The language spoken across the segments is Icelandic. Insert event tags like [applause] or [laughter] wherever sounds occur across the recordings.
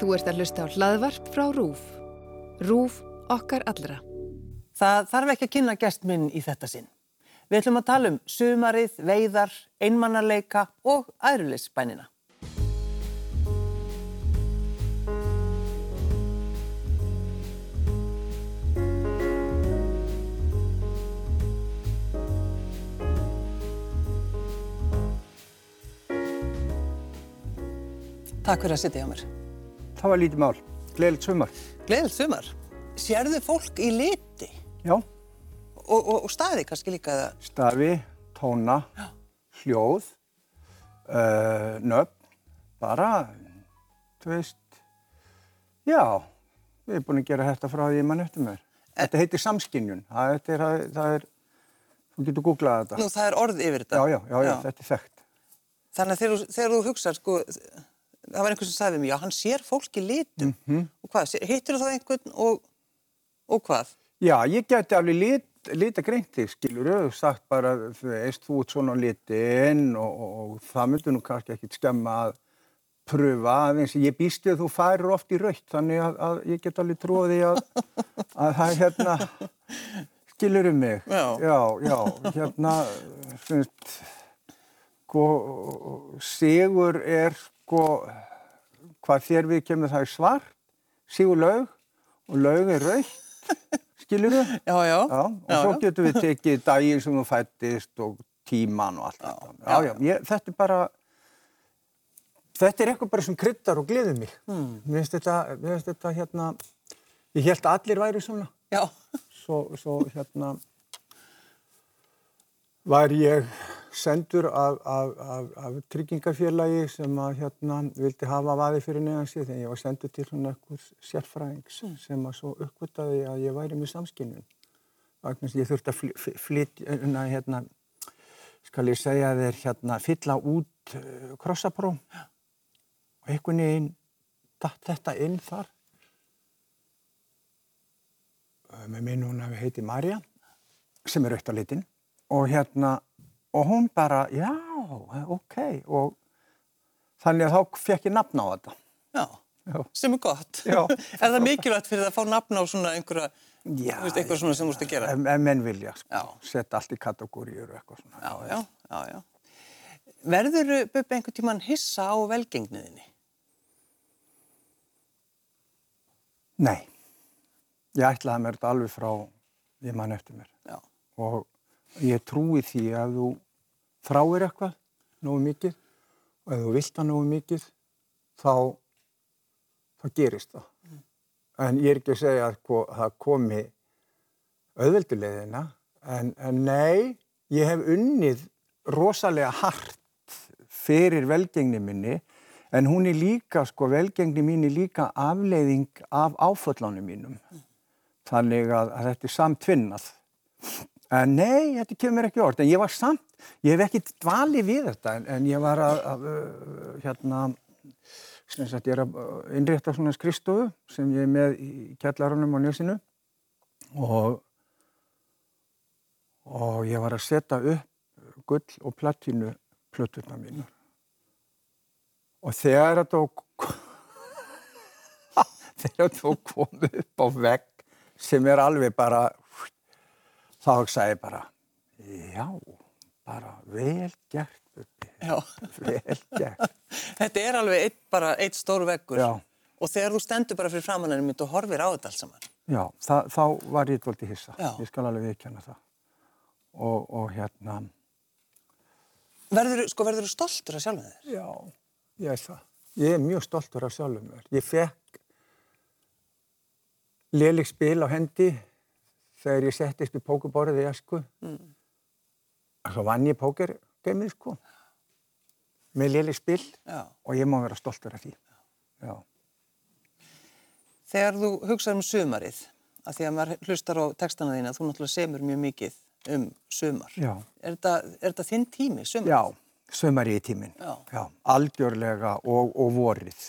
Þú ert að hlusta á hlaðvarp frá RÚF. RÚF okkar allra. Það þarf ekki að kynna gest minn í þetta sinn. Við ætlum að tala um sumarið, veiðar, einmannarleika og æruleysbænina. Takk fyrir að sitja hjá mér. Það var lítið mál. Gleðilegt sumar. Gleðilegt sumar. Sérðu fólk í liti Já. og, og, og staði kannski líka það? Stafi, tóna, hljóð, uh, nöfn, bara, þú veist, já, við erum búin að gera þetta frá því mann eftir mér. Þetta heitir samskynjun. Það, er, það, það er, þú getur googlað þetta. Nú, það er orð yfir þetta. Já, já, já, já, þetta er þekkt. Þannig að þegar, þegar þú hugsar, sko, það var einhvers sem sagði við mig, já, hann sér fólk í litum. Mhm. Og hvað, hittir þá einhvern og, og hvað? Já, ég geti alveg lit, lita greint þig, skilur þau, sagt bara, þú veist, þú ert svona á litin og, og, og það myndur nú kannski ekkit skemma að pröfa aðeins. Ég býst við að þú færir oft í raukt, þannig að, að ég get alveg tróði að, að það hérna, skilur um mig. Já. Já, já, hérna, svona, sko, sigur er, sko, hvað þér við kemur það er svart, sigur laug og laug er raukt, [laughs] skilur þau? Já, já. Já, og svo getum við tekið daginn sem þú fættist og tíman og allt þetta. Já, já, ég, þetta er bara, þetta er eitthvað bara sem kryddar og gleður mig. Mm. Mér finnst þetta, mér finnst þetta hérna, ég held að allir væri svona, Já, svo, svo hérna, var ég sendur af, af, af, af tryggingafélagi sem að hérna vildi hafa vaði fyrir neðan sig þegar ég var sendur til svona ekkur sérfræðings sem að svo uppgötaði að ég væri með sem ég þurfti að fly- fly- flytja, hérna, hérna, skal ég segja þér, hérna, fylla út uh, krossapróf. Og einhvern veginn datt þetta inn þar. Með minn hún hafi heiti Marja sem er aukt á litin og hérna og hún bara, já, ok og þannig að þá fekk ég nafn á þetta. já, Já. sem er gott. Já. [laughs] er það mikilvægt fyrir það að fá nafn á svona einhverja, Já, veist, eitthvað svona sem þú ert að gera? Ef menn vilja, sko, setja allt í kategóriur og eitthvað svona. Já, já, já, já. Verður Bubbi einhvern tíman hissa á velgengniðinni? Nei, ég ætlaði mér þetta alveg frá ég mann eftir mér Já, og ég trúi því að þú þráir eitthvað nógu mikið og ef þú vilt það nógu mikið þá, þá gerist það. En ég er ekki að segja að það komi auðveldulegðina en, en nei, ég hef unnið rosalega hart fyrir velgengni minni en hún er líka, sko, velgengni mín er líka afleiðing af áföllánum mínum. Þannig að, að þetta er samtvinnað. En nei, þetta kemur ekki orð. En ég var samt, ég hef ekki dvalið við þetta, en, en ég var að, að uh, hérna, sagt, ég er að uh, innrétta svona skristofu sem ég er með í kjallarunum á njösinu og, og ég var að setja upp gull og platínu plöturna mínu. Og þegar þetta [laughs] þegar þú komið upp á vegg sem er alveg bara þá sagði ég bara já, bara vel gert Bubbi, já. vel gert [laughs] Þetta er alveg eitt, bara eitt stór veggur. Já. Og þegar þú stendur bara fyrir framanninu mitt og horfir á þetta alls saman. já, það, þá var ég dvolítið hissa Já. ég skal alveg viðkjanna það og, og hérna Verður, sko, þú stoltur af sjálfum þér? já, ég er það ég er mjög stoltur af sjálfum mér ég fekk lélig spil á hendi þegar ég settist við pókuborðið í esku mm. svo vann ég pókergeimið sko með lélig spil Já. og ég má vera stoltur af því já, Þegar þú hugsaður um sumarið, að því að maður hlustar á textana þína, þú náttúrulega semur mjög mikið um sumar. Já. Er þetta, þinn tími, sumar? já sömari í tíminn Já. algjörlega og, og vorið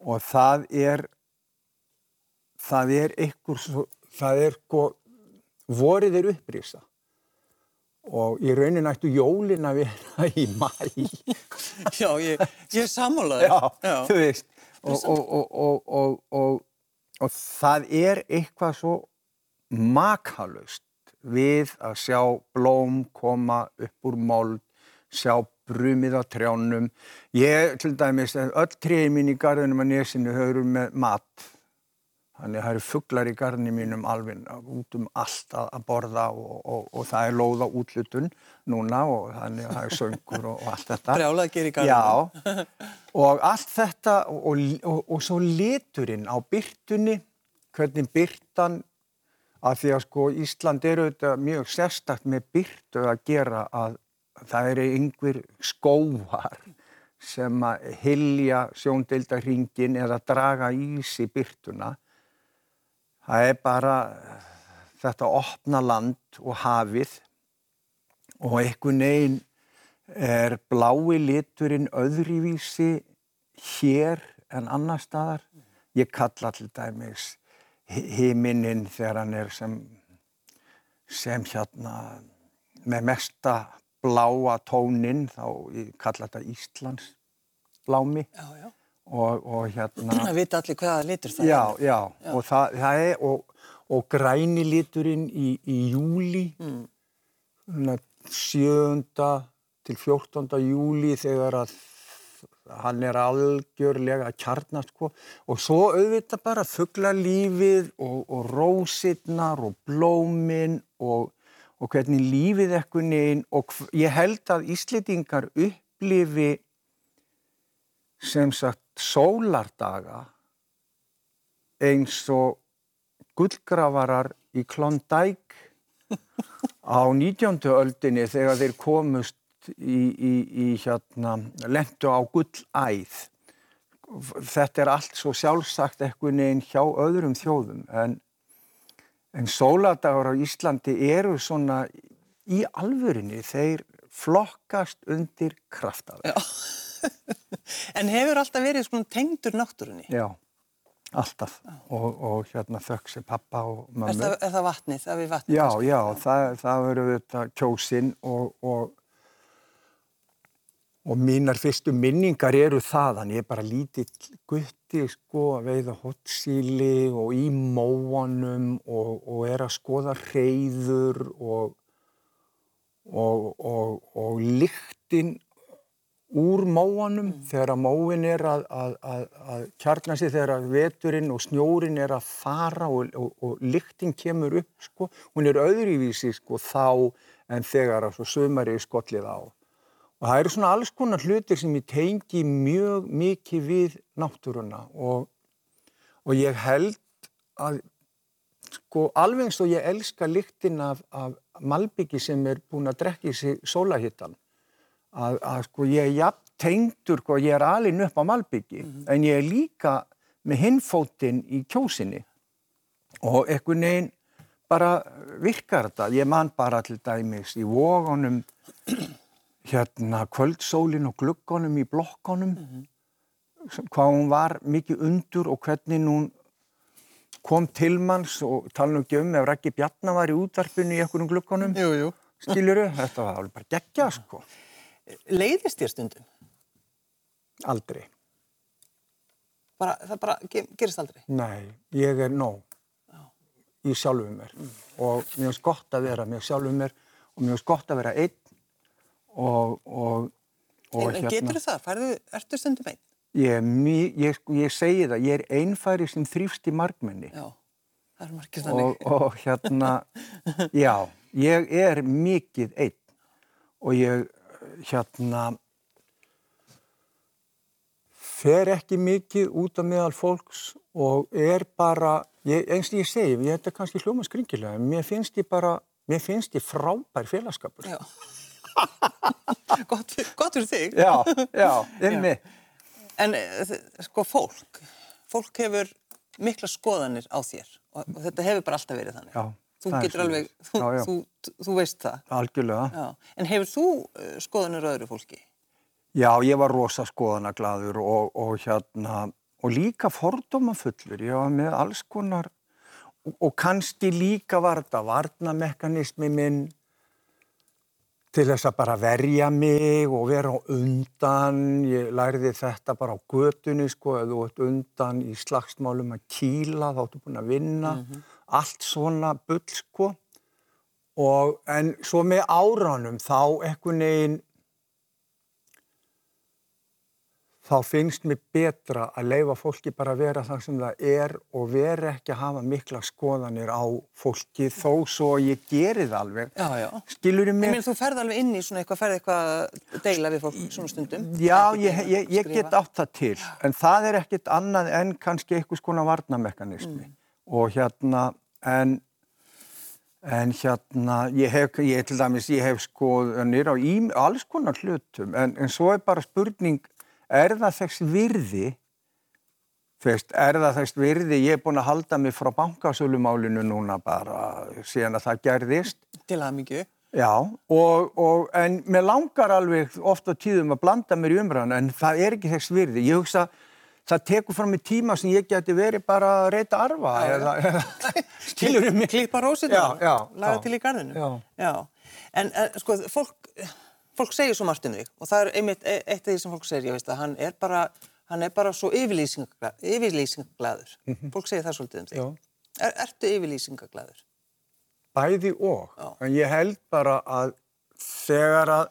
og það er það er einhver það er sko vorið er upprýsa og í raunin ættu jólin að vera í mæ [laughs] Já, ég, ég er sammálaður. já, þú veist og, og, og það er eitthvað svo makalust við að sjá blóm koma upp úr mold, sjá brumið á trjánum. Ég, til dæmis, öll tríði mín í garðinum að nesinu höfður með mat. Þannig að það eru fugglar í garðinu mínum alveg út um allt að, að borða og, og, og það er lóða útlutun núna og þannig að það er söngur og, og allt þetta. Brjálað gerir í garðinu. Já, og allt þetta og svo liturinn á byrtunni, hvernig byrtan, að því að sko Ísland eru þetta mjög sérstakt með byrtu að gera að það eru yngvir skóvar sem að hilja sjóndeildarhingin eða draga ís í byrtuna. Það er bara þetta opna land og hafið og einhvern veginn er blái liturinn öðrivísi hér en annar staðar. Ég kalla til dæmis himinin þegar hann er sem, sem hérna með mesta bláa tónin þá ég kalla þetta Íslands blámi Já, já. Og, og hérna Það vita allir hvaða litur það já, er. já, og það, það er og, og græni liturinn í, í júli mm. 7. til 14. júli þegar að hann er algjörlega að kjarnast sko. og svo auðvitað bara fugglalífið og, og rósirnar og blómin og, og hvernig lífið ekkur neginn og ég held að Íslitingar upplifi sem sagt sólardaga eins og gullgravarar í Klondike á 19. öldinni þegar þeir komust í, í, í hérna, lendu á gullæð. Þetta er allt svo sjálfsagt eitthvað neginn hjá öðrum þjóðum en, en sóladagur á Íslandi eru svona í alvörinni, þeir flokkast undir kraftaverk. En hefur alltaf verið svona tengdur náttúrunni? Já, alltaf. Og, og hérna þökk sér pappa og Er mömmu. það, er það vatnið? Það við vatnið? Já, kannski? já, það, það verður þetta kjósinn og, og, og mínar fyrstu minningar eru þaðan. Ég er bara lítill gutti sko að veiða hotsíli og í móanum og, og er að skoða reyður og, og, og, og lyktin úr móanum þegar að móin er að, að, að, að kjarna sig þegar að veturinn og snjórin er að fara og, og, og lyktin kemur upp sko, hún er öðruvísi sko þá en þegar að svo sumari er skollið á. Og það eru svona alls konar hlutir sem ég tengi mjög mikið við náttúruna og, og ég held að sko alveg eins og ég elska lyktin af, af malbyggi sem er búin að drekka í sig sólahittan að, að sko ég er jafn tengdur sko ég er alin upp á malbyggi en ég er líka með hinfótinn í kjósinni. Og einhvern veginn bara virkar þetta. Ég man bara til dæmis í vógunum hérna kvöldsólin og gluggunum í blokkonum sem- hvað hún var mikið undur og hvernig hún kom til manns og tala nú ekki um ef Raggi Bjarnar var í útvarpinu í Jú, jú. skiluru, þetta var alveg bara geggja sko Leiðist þér stundum? aldrei, Bara, það bara ge- gerist aldrei? nei, ég er nóg í sjálfum mér og mér finnst gott að vera með sjálfum mér og mér finnst gott að vera einn og, og, og En, en getur það? Færðu, ertu stundum einn? ég, ég, ég segi það, ég er einfæri sem þrýfst í margmenni Já, það er margir þannig. og, og hérna, [laughs] já, ég er mikið einn og ég hérna fer ekki mikið út af meðal fólks og er bara, ég, eins og ég segi, ég þetta er kannski hljóma skringilega, mér finnst ég bara, mér finnst ég frábær félagskapur. Já. [laughs] gott, gott fyrir þig. Já, já, einmitt. En eh, sko fólk, fólk hefur mikla skoðanir á þér og, og þetta hefur bara alltaf verið þannig. Já, Þú það getur alveg, þú, Já, já. Þú, þú veist það. Algjörlega. Já. En hefur þú eh, skoðanir á öðru fólki? Já, ég var rosa skoðanaglaður og, og hérna, og líka fordómafullur, ég var með alls konar, og, og kannski líka var þetta varnamekanismi minn til þess að bara verja mig og vera á undan. Ég læriði þetta bara á götunni, sko, ef þú ert undan í slagsmálum að kýla, þá ertu búin að vinna. Allt svona bull, sko. Og, en svo með áranum þá ekkun neginn þá finnst mér betra að leifa fólki bara að vera það sem það er og vera ekki að hafa mikla skoðanir á fólki þó svo ég geri það alveg. Já, já. Skilur Ég mér? meina, þú ferð alveg inn í svona eitthvað, ferð eitthvað að deila við fólk svona stundum. Já, ég, ég, ég get átt það til, en það er ekkit annað en kannski einhvers konar varnamekanismi. Og hérna, en, en hérna, ég hef, ég til dæmis, ég hef skoðanir á ím, alls konar hlutum, en, en svo er bara spurning, er það þess virði, veist, er það þess virði, ég er búin að halda mig frá bankasölumálinu núna bara síðan að það gerðist, Til að mikið. Já, og, og, en mér langar alveg ofta tíðum að blanda mér í umræðan, en það er ekki þess virði. Ég hugsa, það tekur fram í tíma sem ég geti verið bara að reyta arfa, eða, [laughs] skilur mig. Klippa rósina, Já, já, laga já. til í garðinu. Já. En, en sko, fólk, fólk segir svo margt um þig og það er einmitt e- eitt af því sem fólk segir, ég veist að hann er bara, hann er bara svo yfirlýsingagla- yfirlýsingaglaður. Fólk segir það svolítið um þig. Já. Er, ertu yfirlýsingaglaður? Bæði og, Já. en ég held bara að þegar að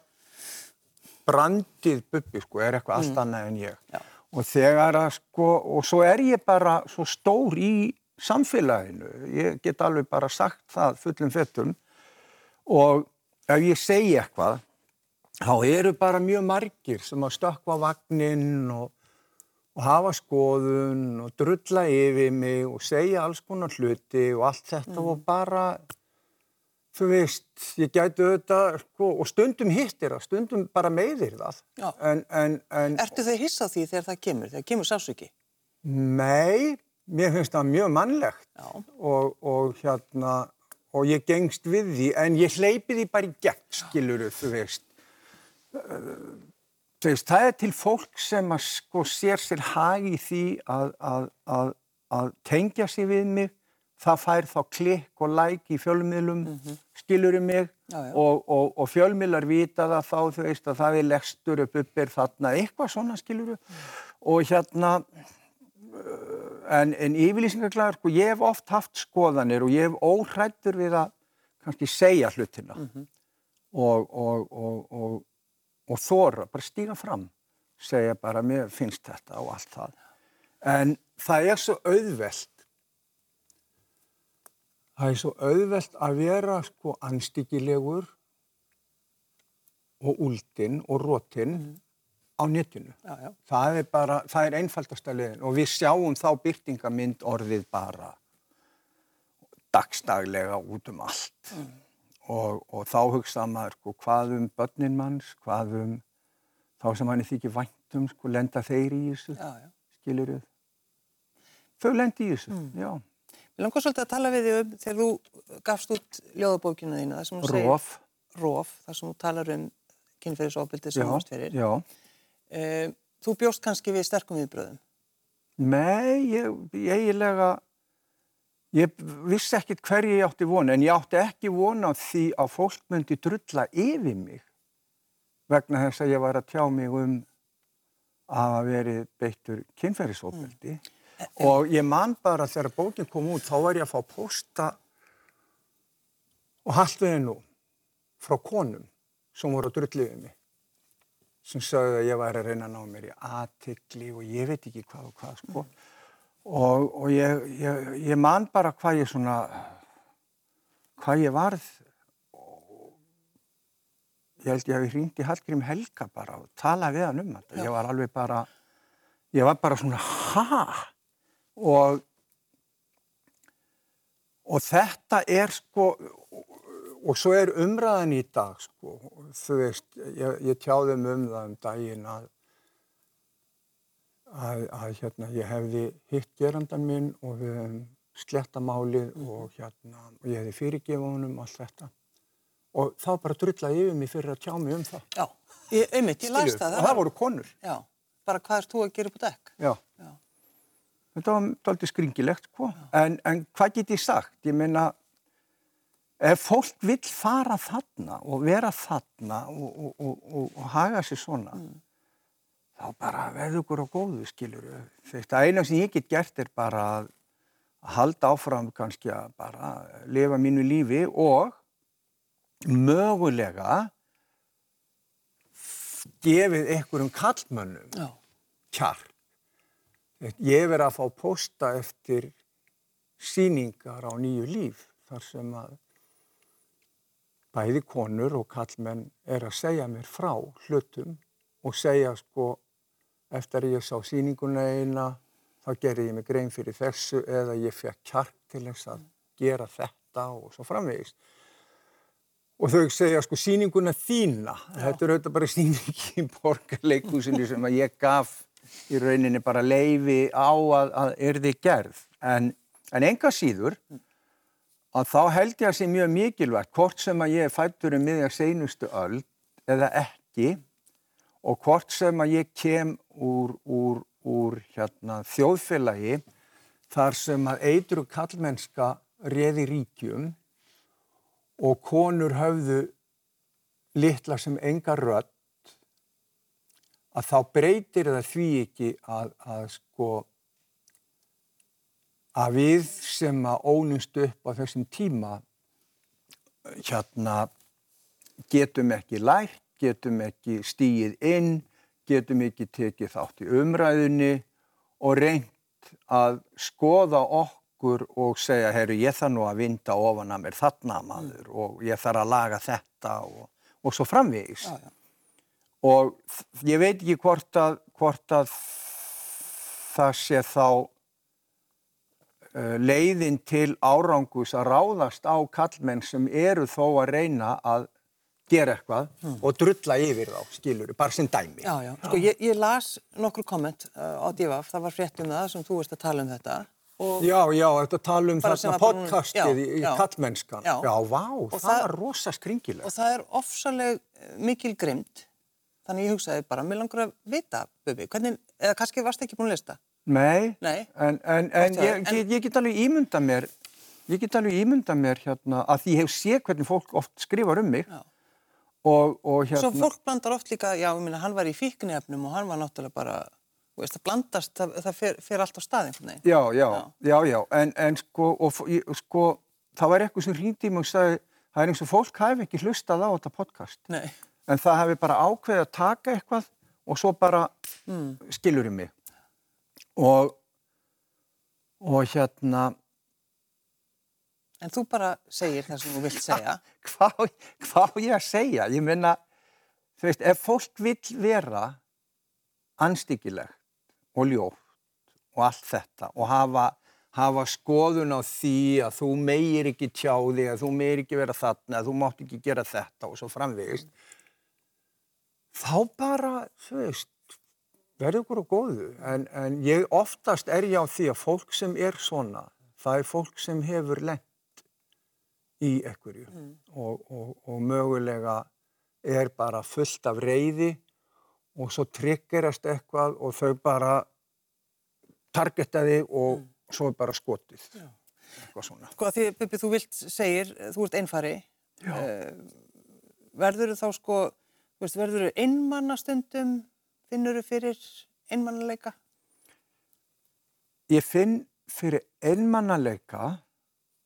brandið bubbi, sko, er eitthvað allt annað en ég. Já. Og þegar að, sko, og svo er ég bara svo stór í samfélaginu. Ég get alveg bara sagt það fullum fettum og ef ég segi eitthvað, þá eru bara mjög margir sem að stökkva vagnin og, og hafa skoðun og drulla yfir mig og segja alls konar hluti og allt þetta og bara, þú veist, ég gæti auðvitað, sko, og stundum hittir það, stundum bara meiðir það. En, en, en, Ertu þau hissa á því þegar það kemur, þegar kemur sásöki? Nei, mér finnst það mjög mannlegt og, og hérna og ég gengst við því en ég hleypi því bara í gegn, skiluru, þú veist. Uh, Þú veist, það er til fólk sem að sko sér sér hag í því að, að, að, að tengja sig við mig, það fær þá klikk og læk í fjölmiðlum, mm skiluru mig Já, já. Og, og, og fjölmiðlar vita það þá, þú veist, að það er lestur upp uppir þarna, eitthvað svona, skiluru. Og hérna, en, en yfirlýsingaglæður, sko, ég hef oft haft skoðanir og ég hef óhrættur við að kannski segja hlutina og, og, og, og, og þóra, bara stíga fram, segja bara, mér finnst þetta og allt það. En það er svo auðvelt, það er svo auðvelt að vera sko anstíkilegur og úldinn og rótinn á netinu. Já, já. Það er bara, það er einfaldasta leiðin og við sjáum þá byrtingamind orðið bara dagstaglega út um allt. Og, og þá hugsa maður, sko, hvað um börnin manns, hvað um þá sem hann er þykir væntum, sko, lenda þeir í þessu, skilur við. Þau lendi í þessu, já. Mér langar svolítið að tala við þig um þegar þú gafst út ljóðabókina þína. Rof. Rof, þar sem þú talar um kynferðisofbildið sem Já, ást fyrir. já. Uh, þú bjóst kannski við sterkum viðbröðum. Nei, ég, eiginlega, ég vissi ekkit hverju ég átti vona, en ég átti ekki vona því að fólk myndi drulla yfir mig vegna þess að ég var að tjá mig um að hafa verið beittur kynferðisofbeldi. Og ég man bara þegar bókin kom út, þá var ég að fá pósta og halduði nú frá konum sem voru að drulla yfir mig sem sögðu að ég væri að reyna að ná mér í aðtikli og ég veit ekki hvað og hvað sko. Og, og ég, ég, ég man bara hvað ég svona, hvað ég varð. Ég held ég hafi hringt í Hallgrím Helga bara og talað við hann um þetta. Ég var alveg bara, ég var bara svona, ha? Og, og þetta er sko, og svo er umræðan í dag sko, þú veist, ég, ég tjáði um um það um daginn að, að, að hérna, ég hefði hitt gerandan minn og við hefum slettamálið og hérna, og ég hefði fyrirgefa honum allt þetta. Og þá bara drullaði yfir mig fyrir að tjá mig um það. Já, ég, einmitt, ég Skilurðu? það. Og það voru konur. Já, bara hvað er þú að gera upp á dekk? Já. Já. Þetta var aldrei skringilegt, sko. En, en hvað get ég sagt? Ég meina, ef fólk vill fara þarna og vera þarna og, og, og, og haga sér svona þá bara verður ykkur á góðu skilur þetta eina sem ég get gert er bara að halda áfram kannski að bara lifa mínu lífi og mögulega gefið einhverjum kallmönnum kjark. Ég verið að fá posta eftir síningar á nýju líf þar sem að bæði konur og kallmenn er að segja mér frá hlutum og segja sko eftir að ég sá síninguna eina þá gerði ég mig grein fyrir þessu eða ég fekk kjark til þess að gera þetta og svo framvegist. Og þau segja sko síninguna þína, þetta er auðvitað bara síning í borgarleikúsinu sem að ég gaf í rauninni bara leifi á að, að erði gerð. En, en enga síður að þá held ég að sé mjög mikilvægt hvort sem að ég er fættur um miðja seinustu öll eða ekki og hvort sem að ég kem úr, úr, úr hérna, þjóðfélagi þar sem að eitru kallmennska reði ríkjum og konur höfðu litla sem enga rödd að þá breytir það því ekki að, að sko að við sem að ónumst upp á þessum tíma hérna getum ekki lært, getum ekki stíið inn, getum ekki tekið þátt í umræðunni og reynt að skoða okkur og segja, herru, ég þarf nú að vinda ofan að mér þarna maður og ég þarf að laga þetta og, og svo framvegis. Já, já. Og ég veit ekki hvort að, hvort að það sé þá uh, leiðin til árangus að ráðast á kallmenn sem eru þó að reyna að gera eitthvað og drulla yfir þá, skilur, bara sem dæmi. Já, já. Sko, ég, ég las nokkur komment uh, á Divaf, það var frétt um það sem þú veist að tala um þetta. Já, já, þetta tala um þarna podcastið í, í kallmennskan. Já. já, vá, það, það- var rosa skringilegt. og það er ofsaleg eh, mikil grimd. Þannig ég hugsaði bara, mér langar að vita, Bubi, hvernig, eða kannski varst ekki búin að lista? Nei, Nei. en, en, en ég, ég, ég get alveg ímynda mér, ég get alveg ímynda mér hérna að ég hef séð hvernig fólk oft skrifar um mig Já. og, og hérna... Svo fólk blandar oft líka, já, ég minna, hann var í fíknefnum og hann var náttúrulega bara, veist, það blandast, það, það fer, fer allt á stað einhvern veginn. Já, já, já, já, en, en sko, og, sko, það var eitthvað sem hringdi í mig og sagði, það er eins og fólk hafi ekki hlustað á þetta podcast, Nei. En það hafi bara ákveðið að taka eitthvað og svo bara mm. skilur um mig. Og, og hérna, En þú bara segir það sem þú vilt segja. [laughs] hvað, hvað á ég að segja? Ég meina, þú veist, ef fólk vill vera anstyggilegt og ljótt og allt þetta og hafa, hafa skoðun á því að þú meir ekki tjá þig, að þú meir ekki vera þarna, að þú mátt ekki gera þetta og svo framvegist, þá bara, þú veist, verður ykkur á góðu. En, en ég oftast er ég á því að fólk sem er svona, það er fólk sem hefur lent í ekkurju og, og, og mögulega er bara fullt af reyði og svo triggerast eitthvað og þau bara targeta þig og svo er bara skotið. Eitthvað svona. Sko að því, Bubi, þú vilt segir, þú ert einfari. Já. verður þá sko, þú veist, verður þú einmanna stundum, finnur þú fyrir einmannaleika? Ég finn fyrir einmannaleika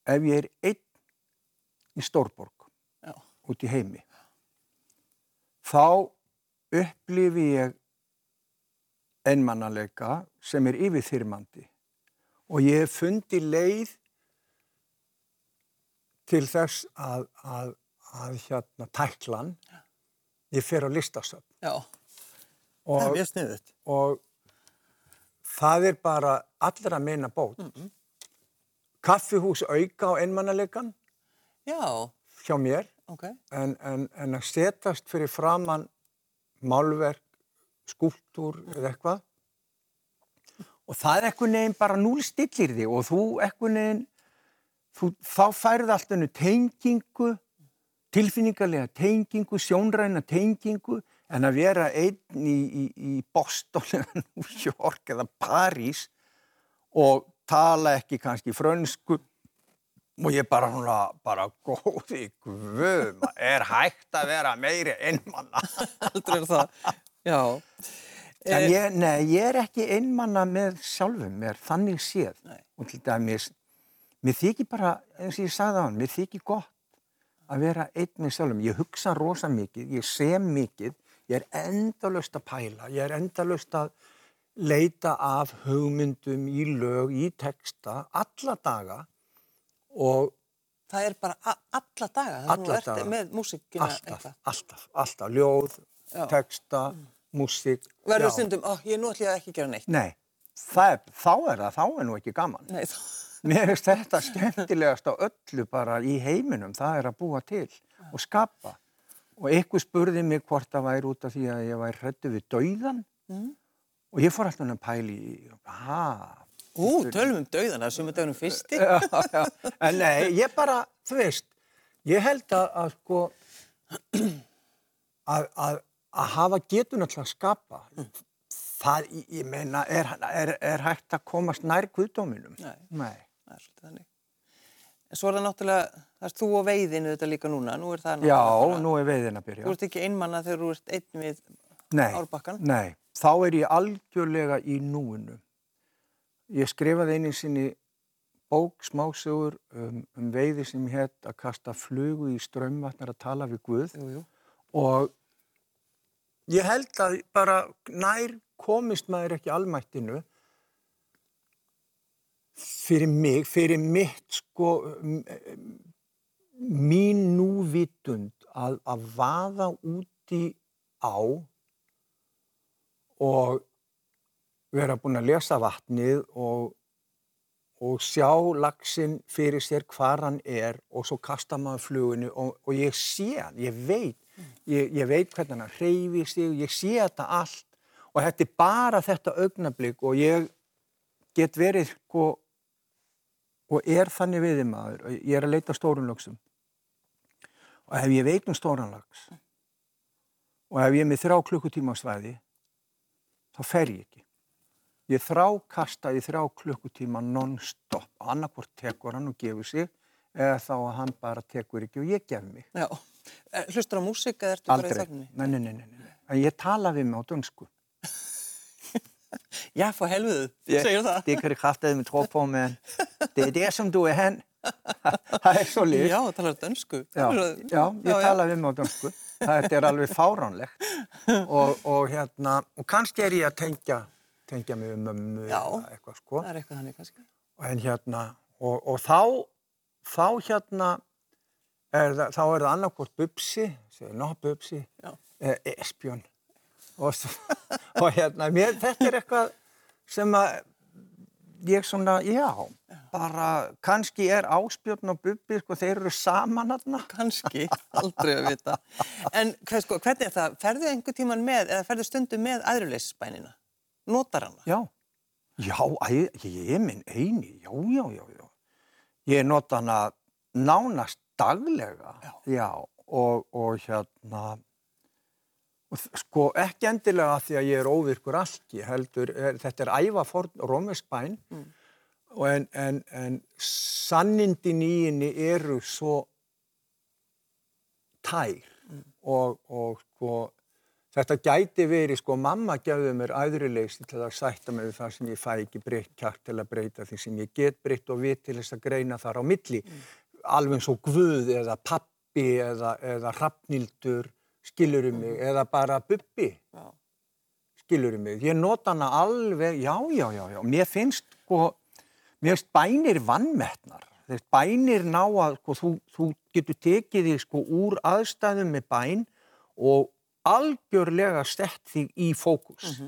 ef ég er einn í Stórborg Já. út í heimi. Þá upplifi ég einmannaleika sem er yfirþyrmandi og ég hef fundið leið til þess að, að, að hérna tæklan, ég fer á listasöfn Já. Það er og, mjög sniðut. og það er bara allra meina bót. Kaffihús auka á einmannaleikan Já, hjá mér ok. en, en, en að setast fyrir framann málverk, skúltúr eða eitthvað og það er eitthvað neginn bara núlstillir þig og þú eitthvað þú, þá færði allt hennu tengingu tilfinningarlega tengingu, sjónræna tengingu en að vera einn í, í, í Boston [laughs] eða New York eða París og tala ekki kannski frönsku og ég bara svona, bara góði guð, maður, er hægt að vera meiri einmanna. Aldrei [laughs] er það. Já. En Eh, ég, nei, ég er ekki einmanna með sjálfum mér, þannig séð. Nei. Og til dæmis, mér þykir bara, eins og ég sagði á hann, mér þykir gott að vera einn með sjálfum. Ég hugsa rosa mikið, ég sem mikið, ég er endalust að pæla, ég er endalust að leita af hugmyndum í lög, í texta, alla daga og það er bara alla daga. Það er nú daga. með músikina alltaf, alltaf, alltaf, ljóð, Já. texta, músík. Verður já. stundum, ó, ég nú ætlum ég ekki að gera neitt. Nei, er, þá er það, þá er nú ekki gaman. Nei, þá. Mér finnst þetta skemmtilegast á öllu bara í heiminum, það er að búa til og skapa. Og ykkur spurði mig hvort það væri út af því að ég væri hrættu við dauðan Mm. og ég fór alltaf að pæli ha, Ú, tölum um dauðan, það er sumið dagunum fyrsti. já, já. en nei, ég bara, þú veist, ég held að, að sko, að, að, að hafa getun alltaf að skapa, það, ég- ég meina, er, er, er hægt að komast nær guðdóminum? Nei. Nei. Það er svolítið þannig. En svo er það náttúrulega, það er þú og veiðinu þetta líka núna, nú er það Já, náttúrulega- nú er veiðin að byrja. Þú ert ekki einmanna þegar þú ert einn við Nei, árbakkan. nei, þá er ég algjörlega í núinu. Ég skrifaði einu sinni bók, smásögur um, um veiði sem hétt að kasta flugu í strömmvatnar að tala við Guð Jú, jú. og ég held að bara nær komist maður ekki almættinu fyrir mig, fyrir mitt sko mín núvitund að, að vaða úti á og vera búin að lesa vatnið og, og sjá laxinn fyrir sér hvar hann er og svo kasta maður fluginu og, og ég sé hann, ég veit, ég, ég veit hvernig hann hreyfi sig, ég sé þetta allt og þetta er bara þetta augnablík og ég get verið sko og er þannig við maður, og ég er að leita stórum lagsum og ef ég veit um stóran lags og ef ég er með þrjá klukkutíma á svæði þá fer ég ekki. Ég þrá kasta í þrjá klukkutíma non-stop. Annarkvort tekur hann og gefur sig eða þá að hann bara tekur ekki og ég gef mig. Já. Eh, Hlustur á músík eða ertu bara í Aldrei. þögninni? Nei, nei, nei, nei, nei. En ég tala við mig á dönsku. Já, fá helviðu, segir það. Det kan det kraftedeme tro på, men det er det som du er hen. það er svo lið. Já, það talar dönsku. Já, já, ég tala við mig á dönsku. Þetta er alveg fáránlegt. Og, og hérna, og kannski er ég að tengja, tengja mig um mömmu Já. eða eitthvað, sko. Það er eitthvað þannig kannski. En hérna, og, og þá, þá hérna, er það, þá er það annarkvort bubsi, segir ná bubsi, Já. eða espjón. Og, [laughs] og hérna, mér, þetta er eitthvað sem að ég svona, já, bara kannski er áspjörn og bubbi, sko, þeir eru saman aðna. [laughs] Kannski, aldrei að vita. En hvað, sko, hvernig er það? Ferðu einhver tíman með, eða ferðu stundum með æðruleysisbænina? Notar hana? Já, já, æ, ég er minn eini, já, já, já, já. Ég nota hana nánast daglega, já, og, og hérna, og þ- sko ekki endilega af því að ég er óvirkur alki, heldur, er, þetta er ævaforn rómeskbæn, og en, en, en sannindin í henni eru svo tær. Og, og sko þetta gæti verið, sko, mamma gefði mér æðruleysi til að sætta mig við það sem ég fæ ekki breytt kjart til að breyta því sem ég get breytt og vit til þess að greina þar á milli. Alveg eins og Guð eða pappi eða, eða Hrafnildur skilurum mig eða bara Bubbi Já. skilurum mig. Ég nota hana alveg, já, já, já, já. Mér finnst, sko, mér finnst bænir vannmettnar. Þess bænir ná að, sko, þú, þú getur tekið þig, sko, úr aðstæðum með bæn og algjörlega sett þig í fókus.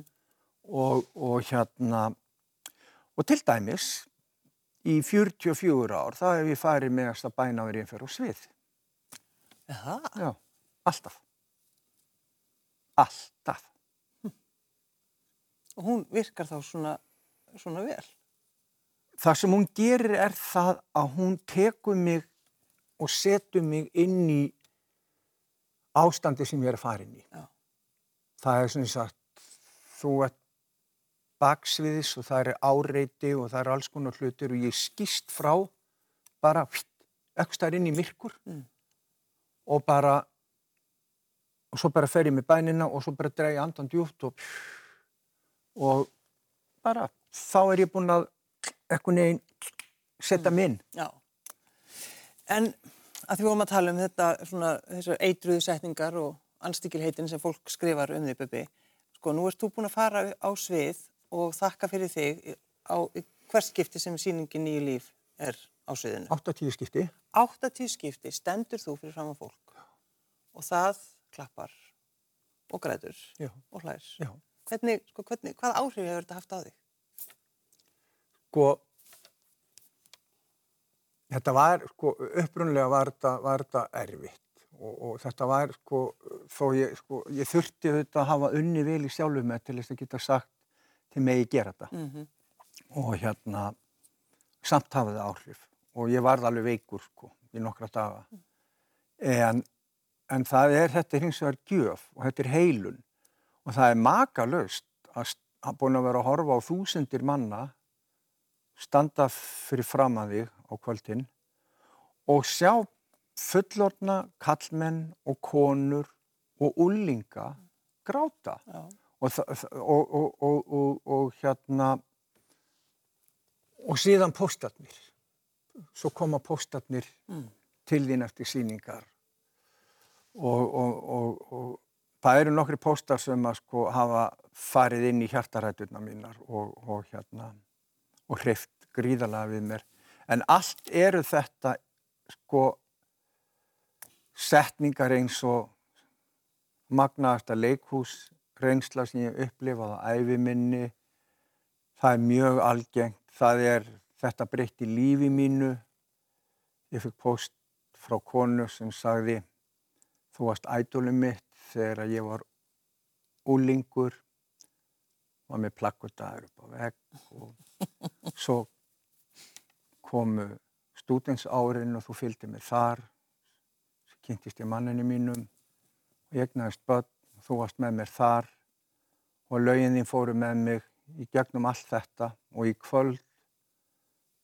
og, og hérna, og til dæmis, í 44 ár, þá hef ég farið með að bæna verið einhver á svið. Já, Já, alltaf. Alltaf. og hún virkar þá svona, svona vel. Það sem hún gerir er það að hún tekur mig og setur mig inn í ástandi sem ég er að fara inn í. Já. Það er sem sagt, þú ert baksviðis og það er áreiti og það er alls konar hlutir og ég skýst frá bara hvitt, eitthvað stær inn í myrkur og bara og svo bara fer ég með bænina og svo bara dreg ég andan djúft og, og bara þá er ég búinn að eitthvað neginn setja minn. Já. En að því vorum að tala um þetta, svona, þessar eitruðu setningar og anstíkilheitin sem fólk skrifar um því, Böbbi. Sko, nú ert þú búin að fara á svið og þakka fyrir þig á hvers skipti sem síningin nýju líf er á sviðinu. 80 skipti. 80 skipti stendur þú fyrir fram á fólk og það klappar og grætur Já. og hlær. Já. Hvernig, sko, hvernig, hvað áhrif hefur þetta haft á þig? Sko, þetta var, sko, upprunlega var þetta, var þetta erfitt og, og þetta var, sko, þó ég, sko, ég þurfti þetta að hafa unni vel í sjálfum með til þess að geta sagt til mig ég gera þetta Mm og hérna, samt hafa það áhrif og ég varð alveg veikur, sko, í nokkra daga. En, en það er, þetta er hins vegar gjöf og þetta er heilun. Og það er makalöst að, að búin að vera að horfa á þúsundir manna standa fyrir fram að þig á kvöldin og sjá fullorna kallmenn og konur og úlinga gráta. Og, og, og, og, og, og hérna og síðan póstarnir. Svo koma póstarnir Mm. til þín eftir síningar og, og, og, og það eru nokkri póstar sem að sko hafa farið inn í hjartaræturna mínar og, hérna og hreift gríðalega við mér. En allt eru þetta sko setningar eins og magnaðasta leikhús reynsla sem ég upplifað á æfiminni það er mjög algengt það er þetta breytti lífi mínu. Ég fikk post frá konu sem sagði þú varst ædolum mitt þegar ég var úlingur var með plakkutaður upp á vegg og [laughs] svo komu stúdensárin og þú fylgdi mig þar svo kynntist ég manninu mínum og ég egnaðist börn og þú varst með mér þar og lögin þín fóru með mig í gegnum allt þetta og í kvöld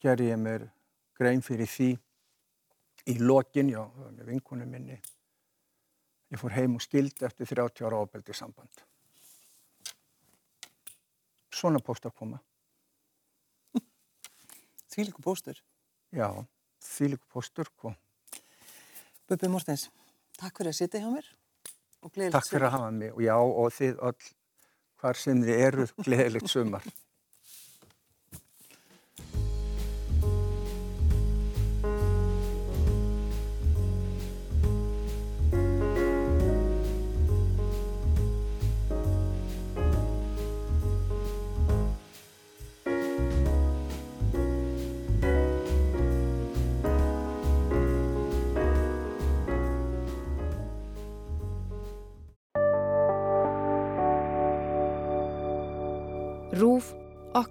gerði ég mér grein fyrir því í lokin, já, með vinkunum minni ég fór heim og skildi eftir 30 ára ábeldi samband svona póstar koma. [laughs] Því líku bóstur. já, þvílíku póstur kom Bubbi Mortens, takk fyrir að sitja hjá mér takk fyrir að hafa mig. Og já, og þið öll hvar sem þið eruð gleðilegt sumar [laughs]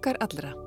okkar allra.